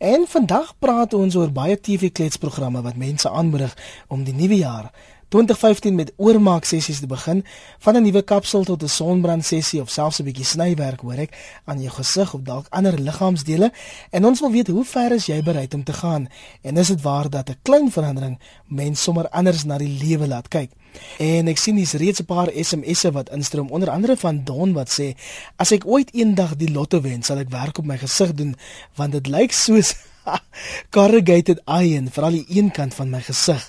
En vandag praat ons oor baie TV-kletsprogramme wat mense aanmoedig om die nuwe jaar 2015 met oormaak sessies te begin, van 'n nuwe kapsel tot 'n sonbrand sessie of selfs 'n bietjie snywerk hoor ek aan jou gesig of dalk ander liggaamsdele. En ons wil weet hoe ver is jy bereid om te gaan? En is dit waar dat 'n klein verandering mens sommer anders na die lewe laat kyk? En ek sien hier's reeds 'n paar SMS'e wat instroom, onder andere van Don wat sê: "As ek ooit eendag die lotto wen, sal ek werk op my gesig doen want dit lyk soos corrugated iron vir al die een kant van my gesig."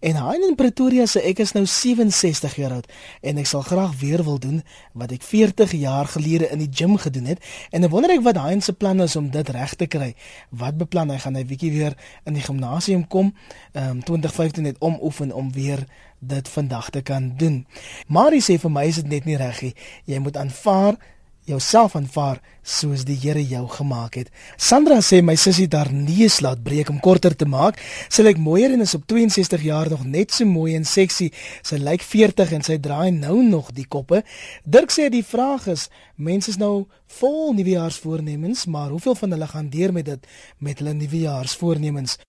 En Hein in Pretoria sê ek is nou 67 jaar oud en ek sal graag weer wil doen wat ek 40 jaar gelede in die gim gedoen het. En ek wonder ek wat Hein se plan is om dit reg te kry. Wat beplan hy gaan hy bietjie weer in die gimnasium kom? Ehm um, 2015 net omoefen om weer dit vandag te kan doen. Marie sê vir my is dit net nie reg nie. Jy moet aanvaar jouself aanvaar soos die Here jou gemaak het. Sandra sê my sussie daar neus laat breek om korter te maak. Sy lyk mooier en is op 62 jaar nog net so mooi en seksie. Sy lyk 40 en sy draai nou nog die koppe. Dirk sê die vraag is, mense is nou vol nuwejaarsvoornemens, maar hoeveel van hulle gaan deur met dit met hulle nuwejaarsvoornemens?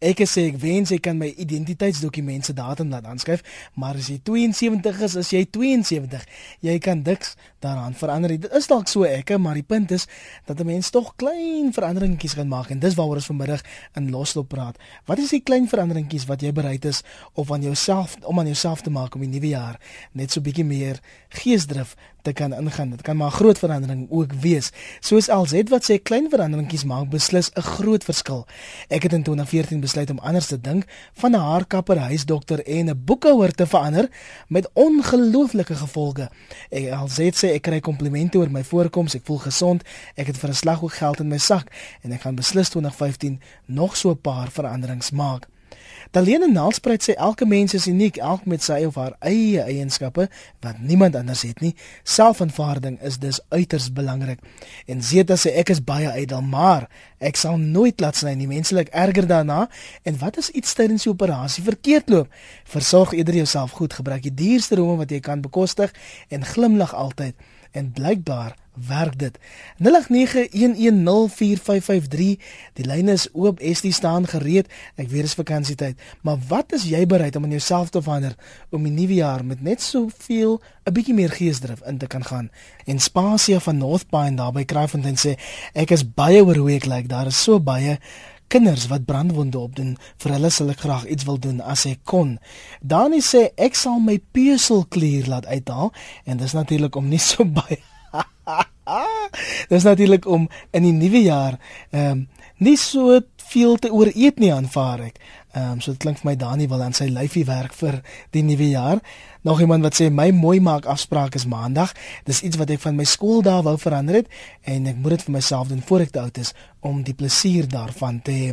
Ek sê ek wens ek kan my identiteitsdokument se datum laat aanskryf, maar as jy 72 is, is jy 72. Jy kan diks daaraan verander. Dit is dalk so ekke, maar die punt is dat 'n mens tog klein veranderingkies kan maak en dis waaroor ons vanmiddag in Loslop praat. Wat is die klein veranderingkies wat jy bereid is of aan jouself om aan jouself te maak om die nuwe jaar net so bietjie meer geesdrif te kan ingaan. Dit kan maar 'n groot verandering ook wees. Soos Alzet wat sê klein veranderingkies maak beslis 'n groot verskil. Ek het in 2014 besluit om anders te dink, van 'n haarkapper, huisdokter en 'n boekhouer te verander met ongelooflike gevolge. Ek Alzet sê ek kry komplimente oor my voorkoms, ek voel gesond, ek het vir 'n slag ook geld in my sak en ek gaan beslis 2015 nog so 'n paar veranderings maak. Dalene Nelspruit sê elke mens is uniek, elk met sy of haar eie eienskappe wat niemand anders het nie. Selfaanvaarding is dus uiters belangrik. En Zeta sê ek is baie ydel, maar ek sal nooit laat sny nie. Menslik erger daarna. En wat as iets tydens die operasie verkeerd loop? Versorg eerder jouself goed, gebruik die duurste rome wat jy kan bekostig en glimlag altyd. En blykbaar werk dit. 0891104553. Die lyne is oop, Estie staan gereed. Ek weet dit is vakansietyd, maar wat is jy bereid om aan jouself te verander om die nuwe jaar met net soveel 'n bietjie meer geesdrif in te kan gaan? En Spasia van Northpine daar by Kraaifontein sê ek is baie oor hoe ek lyk. Like. Daar is so baie kinders wat brandwonde opdoen. Vir hulle sal ek graag iets wil doen as ek kon. Dani sê ek sal my peuselklier laat uithaal en dis natuurlik om nie so baie Dis natuurlik om in die nuwe jaar ehm um, nie so veel te ooreet nie aanvaar ek. Ehm um, so dit klink vir my Dani wil aan sy lyfie werk vir die nuwe jaar. Nog iemand wat sê my mooi maak afspraak is maandag. Dis iets wat ek van my skooldae wou verander het en ek moet dit vir myself doen voor ek te oud is om die plesier daarvan te hê.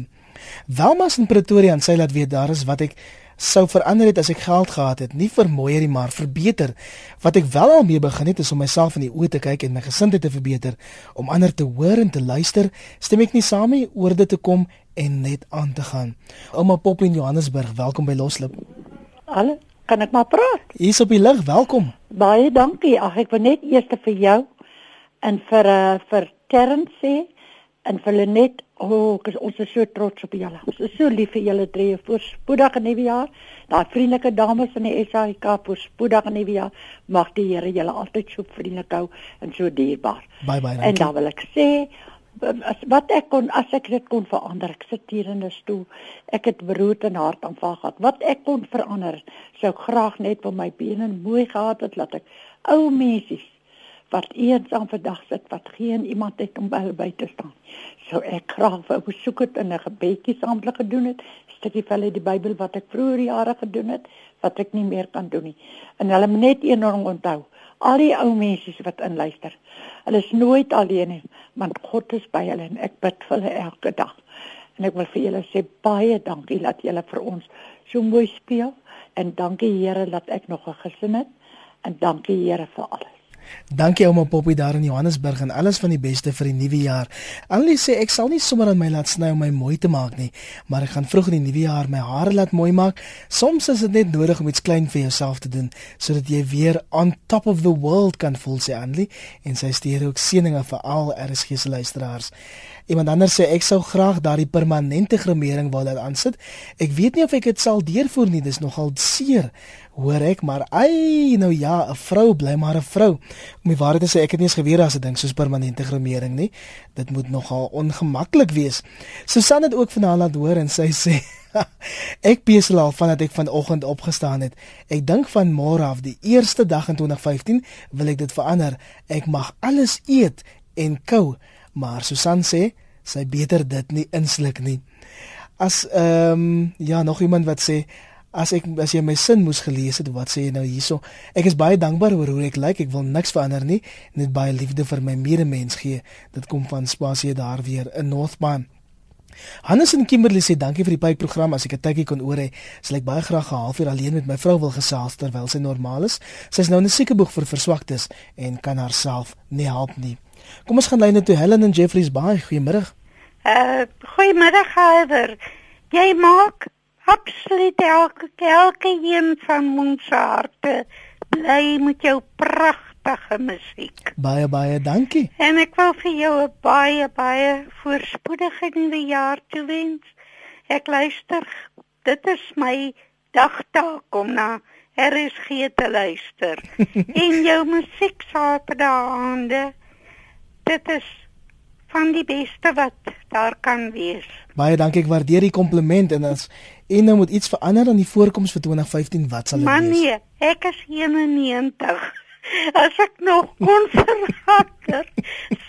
Welmas in Pretoria en sy laat weet daar is wat ek sou verander het as ek geld gehad het, nie vermoeier nie, maar verbeter. Wat ek wel al mee begin het is om myself in die oë te kyk en my gesindheid te verbeter, om ander te hoor en te luister. Stem ek nie saam mee oor dit te kom en net aan te gaan. Ouma Pop in Johannesburg, welkom by Loslip. Hallo, kan ek maar praat? Hier's op die lig, welkom. Baie dankie. Ag ek wil net eers vir jou en vir uh, vir Terrence sê en vir Lenet O, oh, ons is so trots op julle. Ons is so lief vir julle drie vir spoedige nuwe jaar. Daai vriendelike dames van die SAIK vir spoedige nuwe jaar. Mag die Here julle altyd so vriendelik hou en so dierbaar. Bye bye. En dan wil ek sê as wat ek kon as ek dit kon verander. Ek sit hier in 'n stoel. Ek het beroerte en hartaanval gehad. Wat ek kon verander, sou graag net vir my bene mooi gehad het laat ek ou mensies wat eensaam vandag sit wat geen iemand het om by hulle by te staan. Sou ek graag wou besoek het in 'n gebedjie saam hulle gedoen het. Stukkie van hulle die Bybel wat ek vroeër jare gedoen het wat ek nie meer kan doen nie. En hulle moet net een ding onthou. Al die ou mense wat inluister. Hulle is nooit alleen nie, want God is by hulle en ek bid vir hulle elke dag. En ek wil vir julle sê baie dankie dat julle vir ons so mooi speel en dankie Here dat ek nog 'n gesin het en dankie Here vir alles. Dankie ouma Poppy daar in Johannesburg en alles van die beste vir die nuwe jaar. Annelie sê ek sal nie sommer aan my laat sny om my mooi te maak nie, maar ek gaan vroeg in die nuwe jaar my hare laat mooi maak. Soms is dit net nodig om iets klein vir jouself te doen sodat jy weer on top of the world kan voel sê Annelie en sy stuur ook seëninge vir al RSG se luisteraars. Iemand anders sê ek sou graag daardie permanente gremering wou laat aansit. Ek weet nie of ek dit sal deurvoer nie, dis nogal seer. Hoor ek, maar ai, nou ja, 'n vrou bly maar 'n vrou. Om die waarheid te sê, ek het nie eens geweet daar's 'n ding soos permanente gremering nie. Dit moet nogal ongemaklik wees. Susan het ook vanaand laat hoor en sy sê ek besel al vandat ek vanoggend opgestaan het. Ek dink van môre af, die eerste dag in 2015, wil ek dit verander. Ek mag alles eet en kou, maar Susan sê sy beter dit nie insluk nie. As ehm um, ja, nog iemand wat sê as ek as jy my sin moes gelees het, wat sê jy nou hierso? Ek is baie dankbaar oor hoe ek lyk. Ek wil niks verander nie. Net baie liefde vir my medemens gee. Dit kom van spasie daar weer in Northban. Hannes en Kimberley sê dankie vir die pyprogram. As ek 'n tydjie kon oor hê, sal ek baie graag 'n halfuur alleen met my vrou wil gesels terwyl sy normaal is. Sy is nou in 'n siekeboeg vir verswaktes en kan haarself nie help nie. Kom ons gaan lyne toe Helen en Jeffreys baie goeiemôre. Uh goeiemôre Heider. Jy maak absoluut elke elke een van ons harte bly met jou pragtige musiek. Baie baie dankie. En ek wil vir jou 'n baie baie voorspoedige nuwe jaar toewens. Ek luister. Dit is my dagtaak om na RSG te luister. en jou musiek saap daande. Dit is van die beste wat daar kan wees. Baie dankie, ek waardeer die kompliment en as en nou moet iets verander aan die voorkoms vir 2015, wat sal dit wees? Man nee, ek is 91. As ek nog kon verander,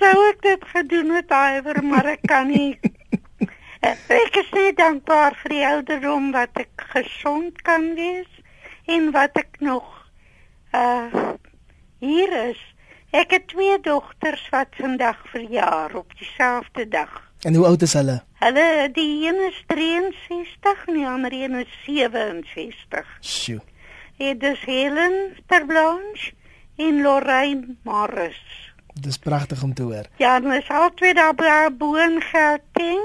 sou ek dit gedoen het, Iver, maar ek kan nie. Ek is net dankbaar vir die ouderdom wat ek gesond kan wees en wat ek nog uh hier is. Ek het twee dogters wat vandag verjaar op dieselfde dag. En hoe oud is hulle? Hulle die een is 63 en die ander een is 67. Sjoe. Dit is Helen Terblanche en Lorraine Morris. Dis pragtig om te hoor. Ja, hulle is al twee daar by Boongating.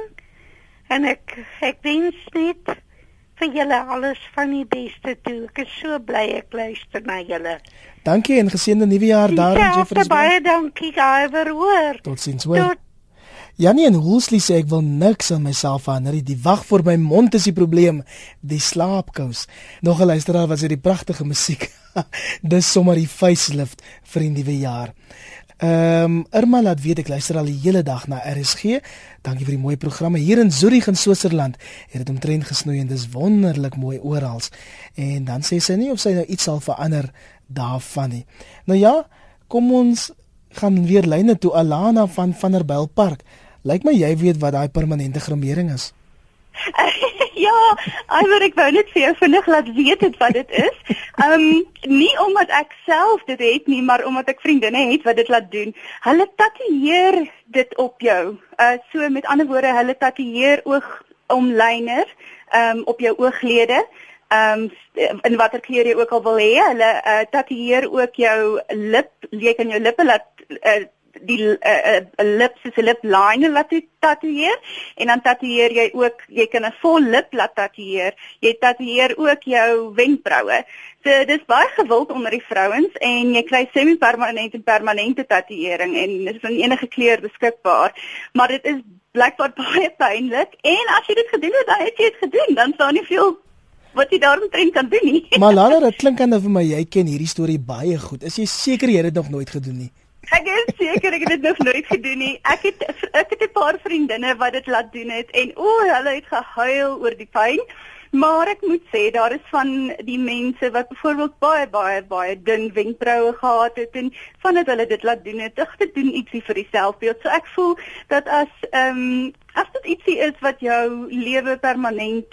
En ek ek wens net vir julle alles van die beste toe. Ek is so bly ek luister na julle. Dankie en geseënde nuwe jaar daar in Jeffreys. Baie dankie, Iver, hoor. Totsiens hoor. Tot Janie en Hulsli sê ek wil niks aan myself verander nie. Die wag voor my mond is die probleem. Die slaapkous. Nog 'n luisteraar wat sê die pragtige musiek. Dis sommer die facelift vir die nuwe jaar. Ehm um, Irma laat weet ek luister al die hele dag na RSG. Dankie vir die mooi programme hier in Zurich in Switserland. Het dit omtrent gesnoei en dis wonderlik mooi oral. En dan sê sy nie of sy nou iets sal verander daarvan nie. Nou ja, kom ons gaan weer lyne toe Alana van Vanderbijl Park. Lyk my jy weet wat daai permanente gremering is. ja, alhoewel ek wou net vir jou vinnig laat weet wat dit is. Ehm um, nie omdat ek self dit het nie, maar omdat ek vriendinne het wat dit laat doen. Hulle tatoeëer dit op jou. Uh so met ander woorde, hulle tatoeëer oog omlyner ehm um, op jou ooglede. Ehm um, in watter kleur jy ook al wil hê, hulle uh, tatoeëer ook jou lip, jy kan jou lippe laat uh, die uh, uh, lip soos 'n lip liner laat tatoeëer en dan tatoeëer jy ook jy kan 'n vol lip laat tatoeëer. Jy tatoeëer ook jou wenkbroue. So dis baie gewild onder die vrouens en jy kry semi-permanente en permanente tatoeëring en dit is in enige kleur beskikbaar. Maar dit is blykbaar baie pynlik en as jy dit gedoen het dan het jy dit gedoen dan staan nie veel wat jy daaromtrent kan doen nie. Maar Lala dit klink aan of my jy ken hierdie storie baie goed. Is jy seker jy het dit nog nooit gedoen nie Ek is seker ek het dit nog nooit gedoen nie. Ek het ek het 'n paar vriendinne wat dit laat doen het en o, hulle het gehuil oor die pyn. Maar ek moet sê daar is van die mense wat byvoorbeeld baie baie baie dun wenkbroue gehad het en vandat hulle dit laat doen het, dit doen ietsie vir die selfbeeld. So ek voel dat as ehm um, as dit ietsie is wat jou lewe permanent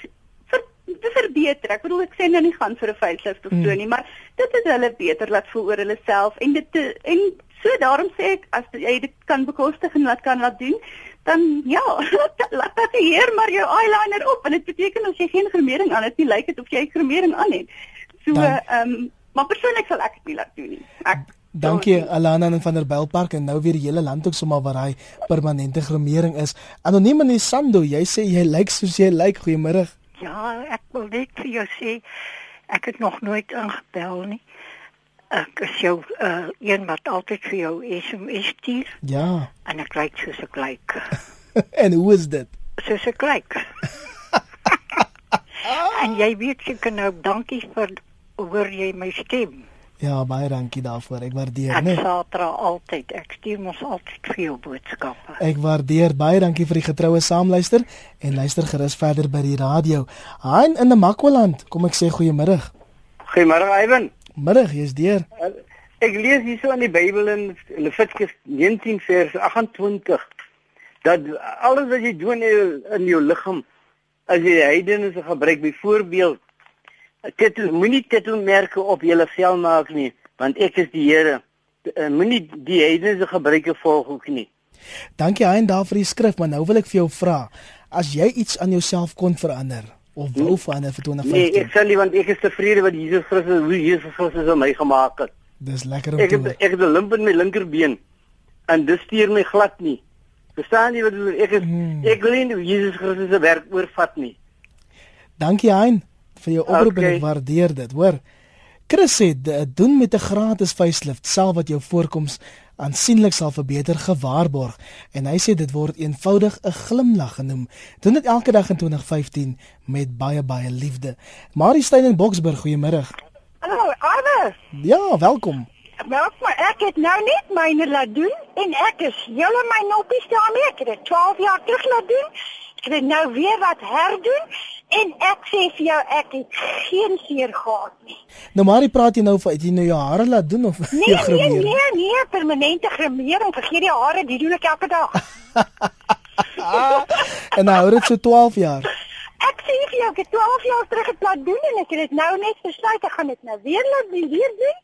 te verbeter. Ek bedoel ek sê nou nie gaan vir 'n facelift of so hmm. nie, maar dit is hulle beter laat voel oor hulle self en dit te, en So daarom sê ek as jy dit kan bekostig en wat kan laat doen, dan ja, laat dit hier maar jou eyeliner op en dit beteken as jy geen gremering aan het nie, lyk dit of jy gremering aan het. So ehm um, maar persoonlik sal ek dit nie laat doen nie. Ek Dankie Alana van der Belpark en nou weer die hele land ook sommer waar hy permanente gremering is. Anoniem in die Sando, jy sê jy lyk soos jy lyk. Goeiemôre. Ja, ek wil net vir jou sê ek het nog nooit ingebel nie ek is jou uh, een wat altyd vir jou SMS stuur. Ja. En ek lyk soos ek lyk. en hoe is dit? Soos ek lyk. en jy weet seker nou dankie vir hoor jy my stem. Ja, baie dankie daarvoor. Ek waardeer, Ek né? saatra altyd. Ek stuur mos altyd vir jou boodskappe. Ek waardeer baie dankie vir die getroue saamluister en luister gerus verder by die radio. Hein in Namakwaland, kom ek sê goeiemôre. Goeiemôre Ivan. Middag, jy's deur. Ek lees hierso in die Bybel in Levitikus 19 vers 28 dat alles wat jy doen in jou, in jou liggaam as jy heidense gebruik byvoorbeeld titel moenie titelmerke op jou vel maak nie want ek is die Here. Eh, Moenie die heidense gebruike volg ook nie. Dankie Hein daar vir die skrif, maar nou wil ek vir jou vra, as jy iets aan jouself kon verander of wou verander vir Nee, 2015. ek sal nie want ek is tevrede wat Jesus Christus hoe Jesus Christus aan my gemaak het. Dis lekker om Ek te het hoor. ek het 'n limp in my linkerbeen en dit stuur my glad nie. Verstaan jy wat? Ek is Hmm. ek wil nie Jesus Christus se werk oorvat nie. Dankie Hein vir jou oproep en Okay. ek waardeer dit, hoor. Chris sê doen met 'n gratis facelift self wat jou voorkoms aansienlik sal verbeter gewaarborg en hy sê dit word eenvoudig 'n glimlag genoem. Doen dit elke dag in 2015 met baie baie liefde. Marie Steyn in Boksburg, goeiemôre. Hallo, Arne. Ja, welkom. Wel, maar ek het nou net myne laat doen en ek is hele my noppies daarmee. Ek het dit 12 jaar terug laat doen. Ek het nou weer wat herdoen en ek sê vir jou ek het geen seer gehad nie. Nou Marie, praat jy nou van jy nou jou hare laat doen of Nee, jou nee, grimeer? nee, nee, permanente gremering. Vergeet die hare, die doen ek elke dag. En nou hou dit so 12 jaar. Ek sê vir jou, ek het 12 jaar terug het laat doen en ek het dit nou net besluit ek gaan dit nou weer laat doen, weer doen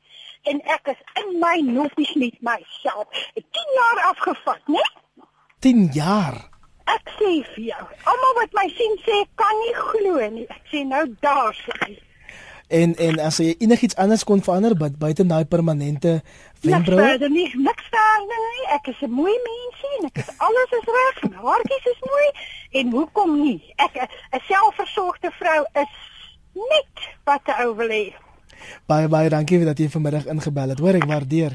en ek is in my noppies met myself. Ek 10 jaar afgevat, né? 10 jaar. Ek sê vir jou, almal wat my sien sê kan nie. Nou daar sê. En en as jy enigiets anders kon verander bu- buite daai permanente Niks wenkbroue? verder nie, niks verder nie. Ek is 'n mooi mensie en ek is alles is reg, haartjies is mooi en hoekom nie? Ek 'n selfversorgde vrou is net wat 'n ou wil hê. Baie baie dankie dat jy vanmiddag ingebel het. Hoor, ek waardeer.